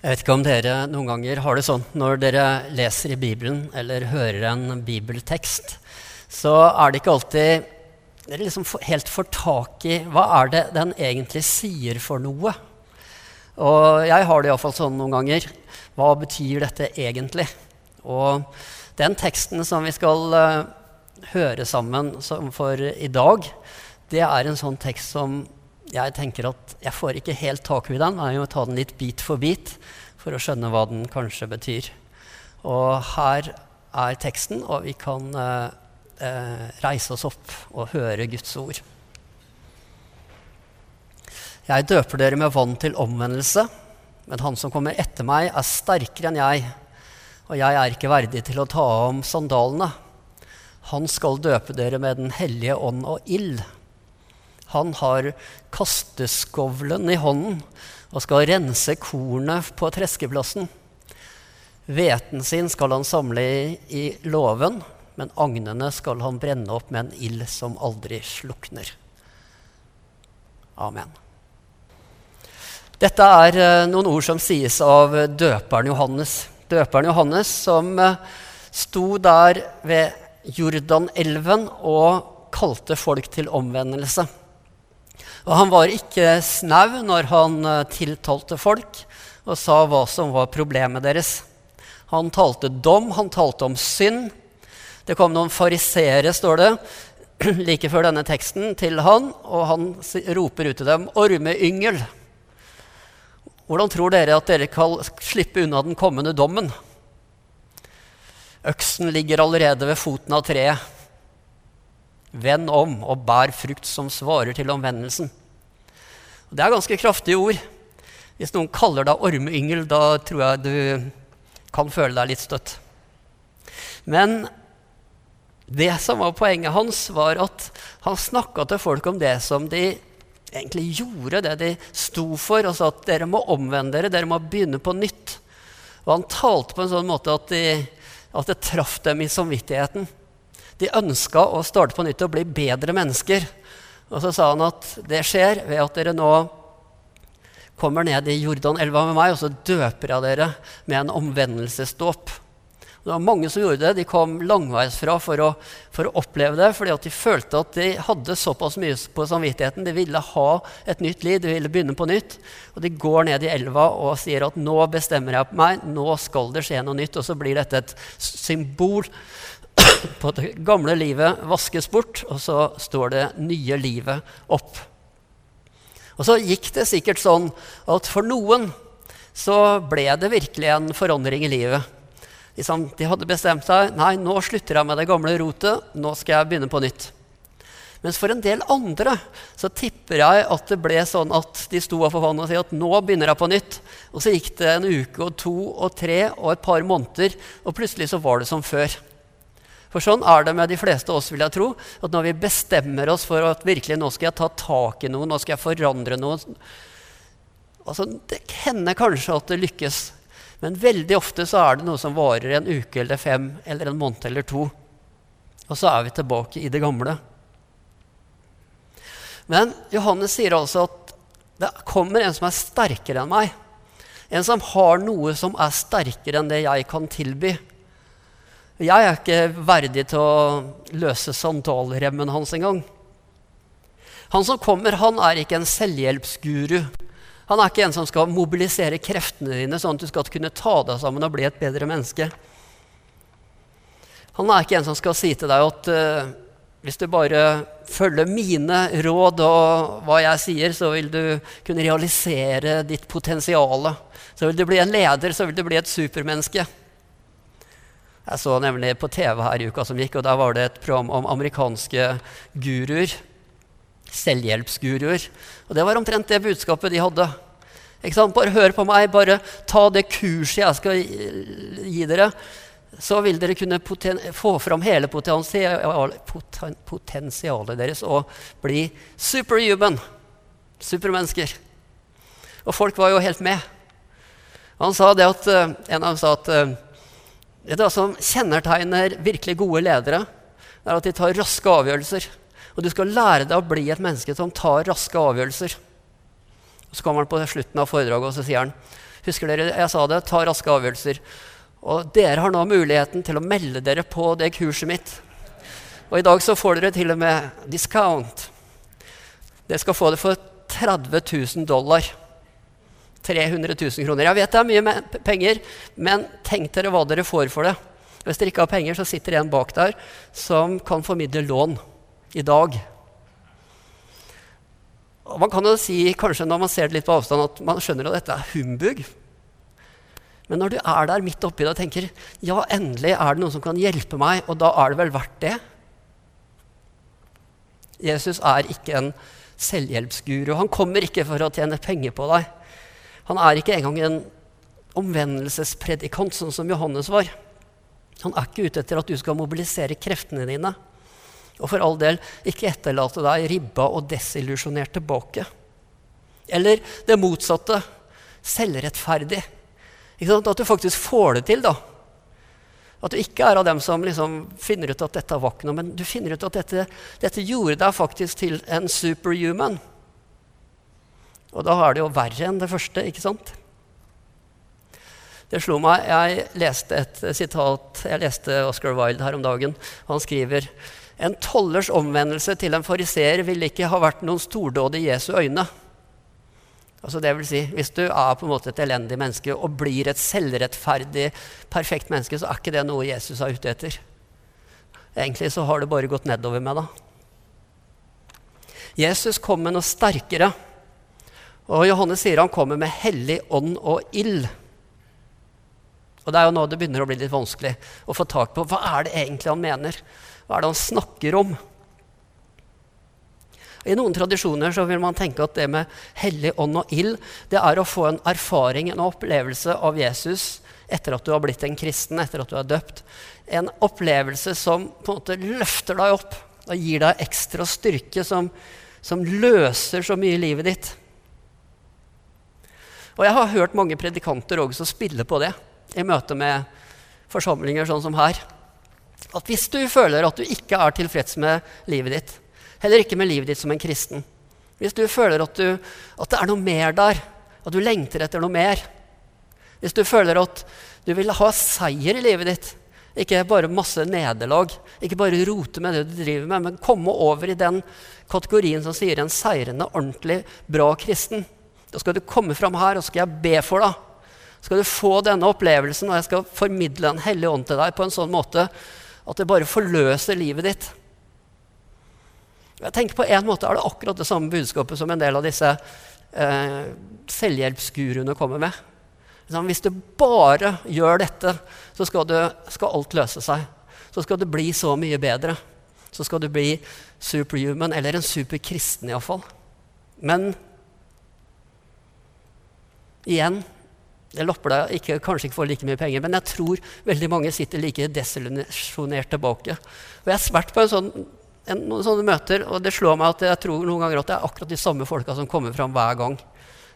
Jeg vet ikke om dere noen ganger har det sånn når dere leser i Bibelen eller hører en bibeltekst, så er det ikke alltid dere liksom helt får tak i hva er det den egentlig sier for noe. Og jeg har det iallfall sånn noen ganger. Hva betyr dette egentlig? Og den teksten som vi skal uh, høre sammen for i dag, det er en sånn tekst som jeg tenker at jeg får ikke helt tak i den. men Jeg må ta den litt bit for bit for å skjønne hva den kanskje betyr. Og her er teksten, og vi kan eh, eh, reise oss opp og høre Guds ord. Jeg døper dere med vann til omvendelse, men han som kommer etter meg, er sterkere enn jeg, og jeg er ikke verdig til å ta ham sandalene. Han skal døpe dere med Den hellige ånd og ild. Han har kasteskovlen i hånden og skal rense kornet på treskeplassen. Hveten sin skal han samle i låven, men agnene skal han brenne opp med en ild som aldri slukner. Amen. Dette er eh, noen ord som sies av døperen Johannes. Døperen Johannes som eh, sto der ved Jordanelven og kalte folk til omvendelse. Og han var ikke snau når han uh, tiltalte folk og sa hva som var problemet deres. Han talte dom, han talte om synd. Det kom noen fariseere, står det, like før denne teksten, til han, og han roper ut til dem 'ormeyngel'. Hvordan tror dere at dere kan slippe unna den kommende dommen? Øksen ligger allerede ved foten av treet. Vend om og bær frukt som svarer til omvendelsen. Det er ganske kraftige ord. Hvis noen kaller deg ormeyngel, da tror jeg du kan føle deg litt støtt. Men det som var poenget hans, var at han snakka til folk om det som de egentlig gjorde, det de sto for, og sa at dere må omvende dere, dere må begynne på nytt. Og han talte på en sånn måte at, de, at det traff dem i samvittigheten. De ønska å starte på nytt og bli bedre mennesker. Og så sa han at det skjer ved at dere nå kommer ned i Jordanelva med meg, og så døper jeg dere med en omvendelsesdåp. Det var mange som gjorde det. De kom langveisfra for for å oppleve det, fordi de følte at de hadde såpass mye på samvittigheten. De ville ha et nytt liv, de ville begynne på nytt. Og de går ned i elva og sier at 'nå bestemmer jeg på meg', 'nå skal det skje noe nytt'. Og så blir dette et symbol på at det gamle livet vaskes bort, og så står det nye livet opp. Og så gikk det sikkert sånn at for noen så ble det virkelig en forandring i livet. De hadde bestemt seg nei, nå slutter jeg med det gamle rotet, nå skal jeg begynne på nytt. Mens for en del andre så tipper jeg at det ble sånn at de sto for vannet og sa at nå begynner jeg på nytt. Og så gikk det en uke og to og tre og et par måneder, og plutselig så var det som før. For sånn er det med de fleste av oss, vil jeg tro. At når vi bestemmer oss for at virkelig nå skal jeg ta tak i noe, nå skal jeg forandre noe altså, Det hender kanskje at det lykkes, men veldig ofte så er det noe som varer en uke eller fem eller en måned eller to. Og så er vi tilbake i det gamle. Men Johannes sier altså at det kommer en som er sterkere enn meg. En som har noe som er sterkere enn det jeg kan tilby. Jeg er ikke verdig til å løse sandalremmen hans engang. Han som kommer, han er ikke en selvhjelpsguru. Han er ikke en som skal mobilisere kreftene dine sånn at du skal kunne ta deg sammen og bli et bedre menneske. Han er ikke en som skal si til deg at uh, hvis du bare følger mine råd og hva jeg sier, så vil du kunne realisere ditt potensial. Så vil du bli en leder, så vil du bli et supermenneske. Jeg så nemlig på TV her i uka som gikk, og der var det et program om amerikanske guruer. Selvhjelpsguruer. Og det var omtrent det budskapet de hadde. Bare hør på meg, bare ta det kurset jeg skal gi dere. Så vil dere kunne få fram hele potensial poten potensialet deres og bli superhuman. Supermennesker. Og folk var jo helt med. Han sa det at, eh, En av dem sa at det som kjennetegner virkelig gode ledere, er at de tar raske avgjørelser. Og du skal lære deg å bli et menneske som tar raske avgjørelser. Og så kommer han på slutten av foredraget og så sier han, Husker dere jeg sa det? Ta raske avgjørelser. Og dere har nå muligheten til å melde dere på det kurset mitt. Og i dag så får dere til og med discount. Dere skal få det for 30 000 dollar. 300 000 kroner. Jeg vet det er mye penger, men tenk dere hva dere får for det. Hvis dere ikke har penger, så sitter det en bak der som kan formidle lån i dag. Og man kan jo si, kanskje når man ser det litt på avstand, at man skjønner at dette er humbug. Men når du er der midt oppi det og tenker ja, endelig er det noen som kan hjelpe meg, og da er det vel verdt det Jesus er ikke en selvhjelpsguru. Han kommer ikke for å tjene penger på deg. Han er ikke engang en omvendelsespredikant, sånn som Johannes var. Han er ikke ute etter at du skal mobilisere kreftene dine. Og for all del ikke etterlate deg ribba og desillusjonert tilbake. Eller det motsatte selvrettferdig. At du faktisk får det til. da. At du ikke er av dem som liksom finner ut at dette var ikke noe, men du finner ut at dette, dette gjorde deg faktisk til en superhuman. Og da er det jo verre enn det første, ikke sant? Det slo meg, Jeg leste et sitat, jeg leste Oscar Wilde her om dagen. Han skriver en tollers omvendelse til en fariseer ville ikke ha vært noen stordåd i Jesu øyne. Altså det vil si, Hvis du er på en måte et elendig menneske og blir et selvrettferdig, perfekt menneske, så er ikke det noe Jesus er ute etter. Egentlig så har det bare gått nedover med deg. Jesus kom med noe sterkere. Og Johannes sier han kommer med hellig ånd og ild. Og Det er jo nå det begynner å bli litt vanskelig å få tak på hva er det egentlig han mener. Hva er det han snakker om? I noen tradisjoner så vil man tenke at det med hellig ånd og ild det er å få en erfaring, en opplevelse av Jesus etter at du har blitt en kristen, etter at du er døpt. En opplevelse som på en måte løfter deg opp og gir deg ekstra styrke, som, som løser så mye i livet ditt. Og jeg har hørt mange predikanter også spille på det i møte med forsamlinger sånn som her. At hvis du føler at du ikke er tilfreds med livet ditt, Heller ikke med livet ditt som en kristen. Hvis du føler at, du, at det er noe mer der, at du lengter etter noe mer. Hvis du føler at du vil ha seier i livet ditt, ikke bare masse nederlag, ikke bare rote med det du driver med, men komme over i den kategorien som sier en seirende, ordentlig bra kristen. Da skal du komme fram her, og skal jeg be for deg. Skal du få denne opplevelsen, og jeg skal formidle en hellig ånd til deg på en sånn måte at det bare forløser livet ditt. Jeg tenker På en måte er det akkurat det samme budskapet som en del av disse eh, selvhjelpsguruene kommer med. Hvis du bare gjør dette, så skal, du, skal, alt løse seg. Så skal du bli så mye bedre. Så skal du bli superhuman, eller en superkristen iallfall. Men igjen deg ikke, kanskje ikke for like mye penger, men jeg tror veldig mange sitter like desillusjonert tilbake. Og jeg har vært på en sånn en, noen sånne møter, og det slår meg at jeg tror noen ganger at det er akkurat de samme folka som kommer fram hver gang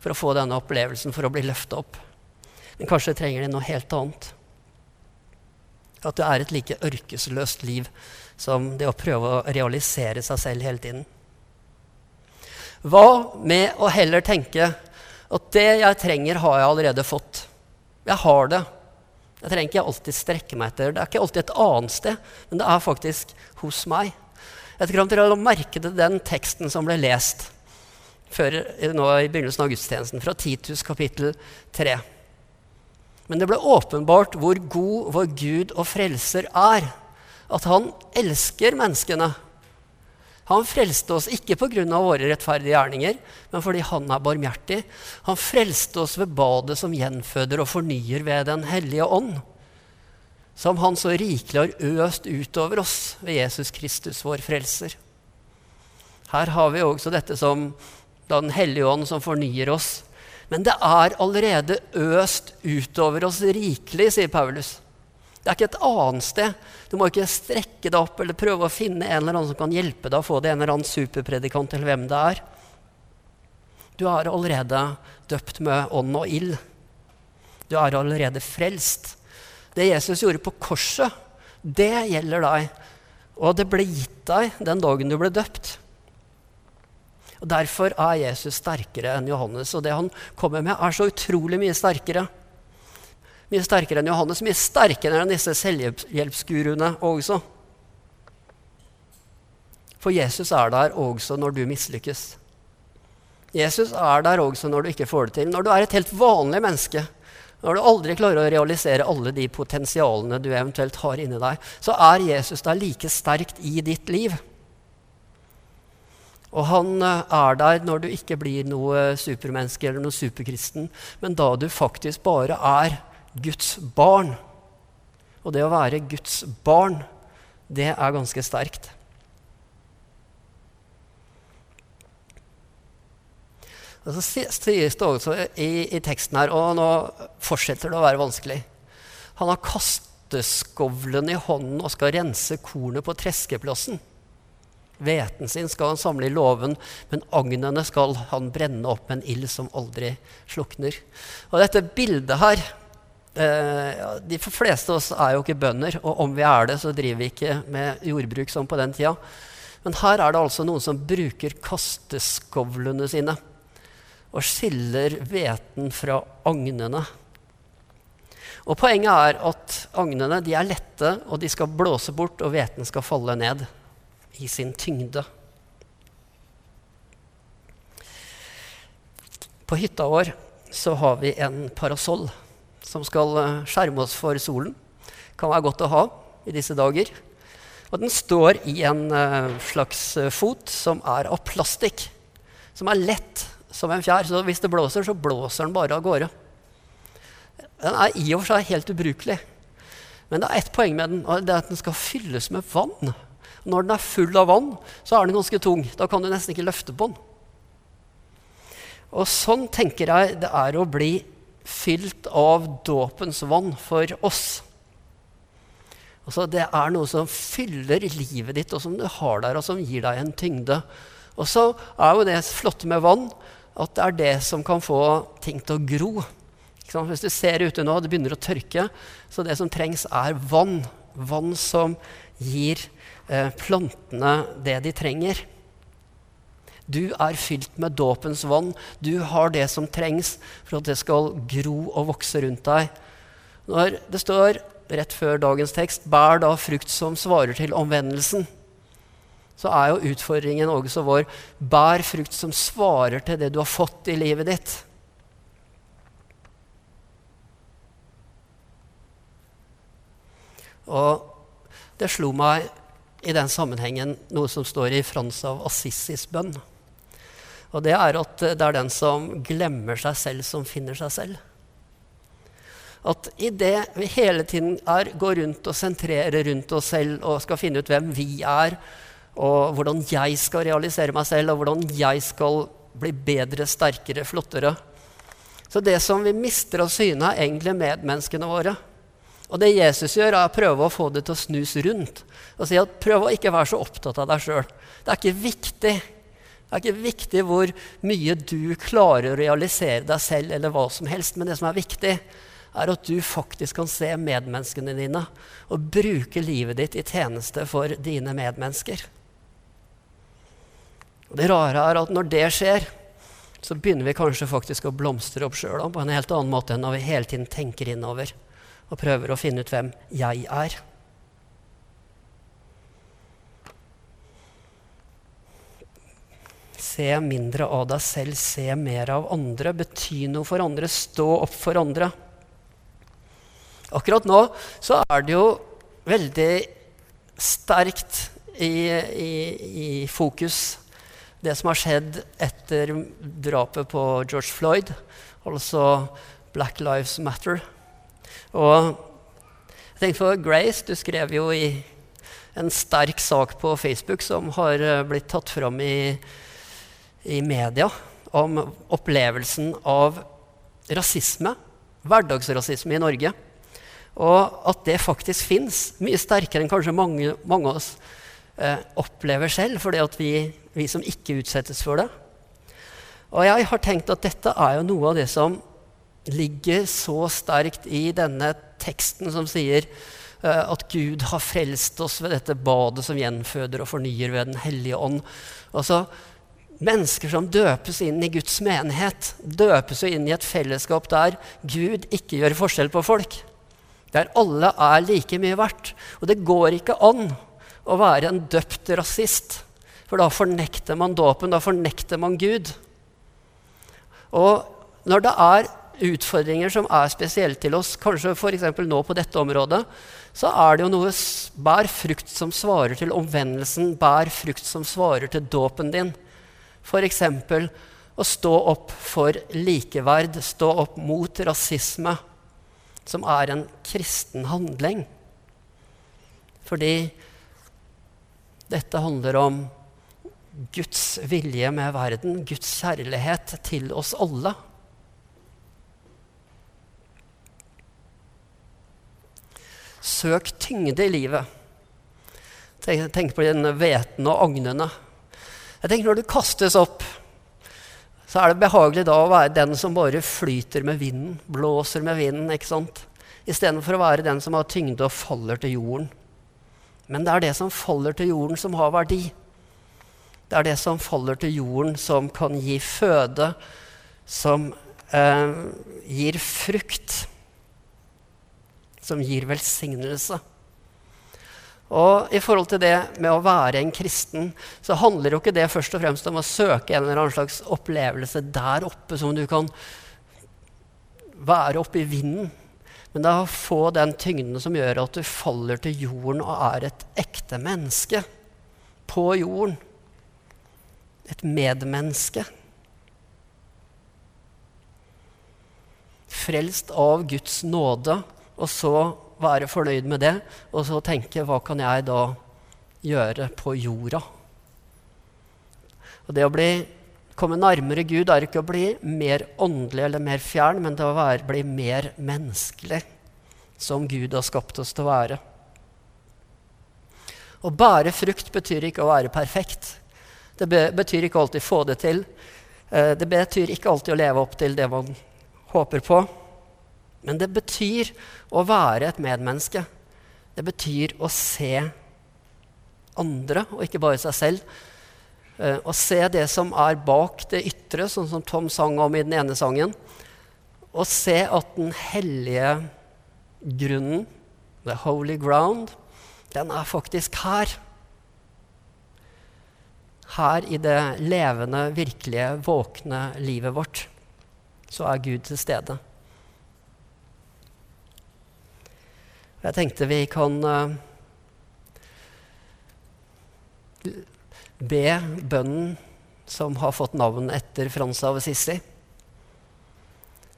for å få denne opplevelsen, for å bli løfta opp. Men kanskje trenger de noe helt annet. At det er et like ørkesløst liv som det å prøve å realisere seg selv hele tiden. Hva med å heller tenke at det jeg trenger, har jeg allerede fått? Jeg har det. Jeg trenger ikke alltid strekke meg etter. Det er ikke alltid et annet sted, men det er faktisk hos meg. Jeg tror dere la merke merket den teksten som ble lest før, nå i begynnelsen av gudstjenesten, fra Titus kapittel 3. Men det ble åpenbart hvor god vår Gud og frelser er. At han elsker menneskene. Han frelste oss ikke pga. våre rettferdige gjerninger, men fordi han er barmhjertig. Han frelste oss ved badet som gjenføder og fornyer ved Den hellige ånd som Han så rikelig har øst utover oss ved Jesus Kristus, vår frelser. Her har vi også dette som Den hellige ånd som fornyer oss. Men det er allerede øst utover oss rikelig, sier Paulus. Det er ikke et annet sted. Du må ikke strekke deg opp eller prøve å finne en eller annen som kan hjelpe deg å få det, en eller annen superpredikant eller hvem det er. Du er allerede døpt med ånd og ild. Du er allerede frelst. Det Jesus gjorde på korset, det gjelder deg. Og det ble gitt deg den dagen du ble døpt. Og Derfor er Jesus sterkere enn Johannes. Og det han kommer med, er så utrolig mye sterkere. Mye sterkere enn Johannes, mye sterkere enn disse selvhjelpsguruene også. For Jesus er der også når du mislykkes. Jesus er der også når du ikke får det til. Når du er et helt vanlig menneske, når du aldri klarer å realisere alle de potensialene du eventuelt har inni deg, så er Jesus der like sterkt i ditt liv. Og han eh, er der når du ikke blir noe supermenneske eller noe superkristen, men da du faktisk bare er Guds barn. Og det å være Guds barn, det er ganske sterkt. Og så sies det også i, i, teksten her, og nå fortsetter det å være vanskelig Han har kasteskovlen i hånden og skal rense kornet på treskeplassen. Hveten sin skal han samle i låven, men agnene skal han brenne opp med en ild som aldri slukner. Og dette bildet her De fleste av oss er jo ikke bønder, og om vi er det, så driver vi ikke med jordbruk som på den tida. Men her er det altså noen som bruker kasteskovlene sine og skiller hveten fra agnene. Og Poenget er at agnene er lette, og de skal blåse bort, og hveten skal falle ned i sin tyngde. På hytta vår så har vi en parasoll som skal eh, skjerme oss for solen. Kan være godt å ha i disse dager. Og den står i en uh, slags uh, fot som er av plastikk. Som er lett som en fjær. Så hvis det blåser, så blåser den bare av gårde. Den er i og for seg helt ubrukelig. Men det er ett poeng med den, og det er at den skal fylles med vann. Når den er full av vann, så er den ganske tung. Da kan du nesten ikke løfte på den. Og sånn tenker jeg det er å bli fylt av dåpens vann for oss. Altså, det er noe som fyller livet ditt, og som du har der, og som gir deg en tyngde. Og så er jo det flotte med vann at det er det som kan få ting til å gro. Hvis du ser ute nå, det begynner å tørke, så det som trengs, er vann. Vann som gir Eh, plantene det de trenger. Du er fylt med dåpens vann. Du har det som trengs for at det skal gro og vokse rundt deg. Når det står rett før dagens tekst 'bær da frukt som svarer til omvendelsen', så er jo utfordringen også vår 'bær frukt som svarer til det du har fått i livet ditt'. Og det slo meg i den sammenhengen noe som står i Frans av Assisis bønn. Og det er at det er den som glemmer seg selv, som finner seg selv. At idet vi hele tiden er, går rundt og sentrerer rundt oss selv og skal finne ut hvem vi er, og hvordan jeg skal realisere meg selv, og hvordan jeg skal bli bedre, sterkere, flottere Så det som vi mister av syne, er egentlig medmenneskene våre. Og det Jesus gjør, er å prøve å få det til å snus rundt. Og si at prøv å ikke være så opptatt av deg sjøl. Det er ikke viktig. Det er ikke viktig hvor mye du klarer å realisere deg selv, eller hva som helst, men det som er viktig, er at du faktisk kan se medmenneskene dine og bruke livet ditt i tjeneste for dine medmennesker. Og det rare er at når det skjer, så begynner vi kanskje faktisk å blomstre opp sjøl på en helt annen måte enn når vi hele tiden tenker innover og prøver å finne ut hvem jeg er. Se mindre av deg selv, se mer av andre. Bety noe for andre, stå opp for andre. Akkurat nå så er det jo veldig sterkt i, i, i fokus det som har skjedd etter drapet på George Floyd, altså Black Lives Matter. Og jeg tenkte på Grace, du skrev jo i en sterk sak på Facebook som har eh, blitt tatt fram i, i media, om opplevelsen av rasisme, hverdagsrasisme i Norge. Og at det faktisk fins, mye sterkere enn kanskje mange, mange av oss eh, opplever selv, fordi at vi, vi som ikke utsettes for det. Og jeg har tenkt at dette er jo noe av det som ligger så sterkt i denne teksten som sier eh, at Gud har frelst oss ved dette badet som gjenføder og fornyer ved Den hellige ånd. Altså, Mennesker som døpes inn i Guds menighet, døpes inn i et fellesskap der Gud ikke gjør forskjell på folk. Der alle er like mye verdt. Og det går ikke an å være en døpt rasist, for da fornekter man dåpen, da fornekter man Gud. Og når det er utfordringer som er spesielle til oss, kanskje f.eks. nå på dette området, så er det jo noe Bær frukt som svarer til omvendelsen, bær frukt som svarer til dåpen din. F.eks. å stå opp for likeverd, stå opp mot rasisme, som er en kristen handling. Fordi dette handler om Guds vilje med verden, Guds kjærlighet til oss alle. Søk tyngde i livet. Tenk på den hveten og agnene. Jeg tenker Når du kastes opp, så er det behagelig da å være den som bare flyter med vinden, blåser med vinden, ikke sant? istedenfor å være den som har tyngde og faller til jorden. Men det er det som faller til jorden, som har verdi. Det er det som faller til jorden, som kan gi føde, som eh, gir frukt, som gir velsignelse. Og i forhold til det med å være en kristen, så handler jo ikke det først og fremst om å søke en eller annen slags opplevelse der oppe som du kan være oppe i vinden. Men det er å få den tyngden som gjør at du faller til jorden og er et ekte menneske på jorden. Et medmenneske. Frelst av Guds nåde, og så være fornøyd med det, og så tenke hva kan jeg da gjøre på jorda? Og det å bli, komme nærmere Gud er ikke å bli mer åndelig eller mer fjern, men det å være, bli mer menneskelig, som Gud har skapt oss til å være. Å bære frukt betyr ikke å være perfekt. Det betyr ikke alltid å få det til. Eh, det betyr ikke alltid å leve opp til det man håper på. Men det betyr å være et medmenneske. Det betyr å se andre, og ikke bare seg selv. Eh, å se det som er bak det ytre, sånn som Tom sang om i den ene sangen. Å se at den hellige grunnen, the holy ground, den er faktisk her. Her i det levende, virkelige, våkne livet vårt så er Gud til stede. Jeg tenkte vi kan uh, be bønnen som har fått navn etter Frans av Assisi.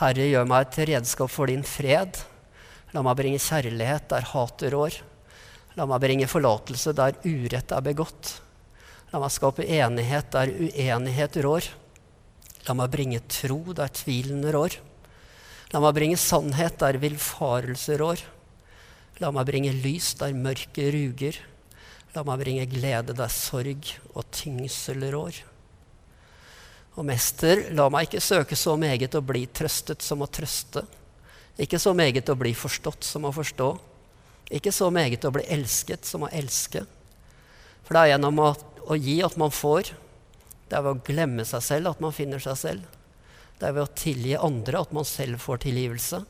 Herre, gjør meg et redskap for din fred. La meg bringe kjærlighet der hatet rår. La meg bringe forlatelse der urett er begått. La meg skape enighet der uenighet rår. La meg bringe tro der tvilen rår. La meg bringe sannhet der villfarelse rår. La meg bringe lys der mørket ruger. La meg bringe glede der sorg og tyngsel rår. Og mester, la meg ikke søke så meget å bli trøstet som å trøste. Ikke så meget å bli forstått som å forstå. Ikke så meget å bli elsket som å elske. For det er gjennom å, å gi at man får. Det er ved å glemme seg selv at man finner seg selv. Det er ved å tilgi andre at man selv får tilgivelse.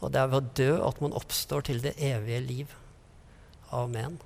Og det er ved å dø at man oppstår til det evige liv. Amen.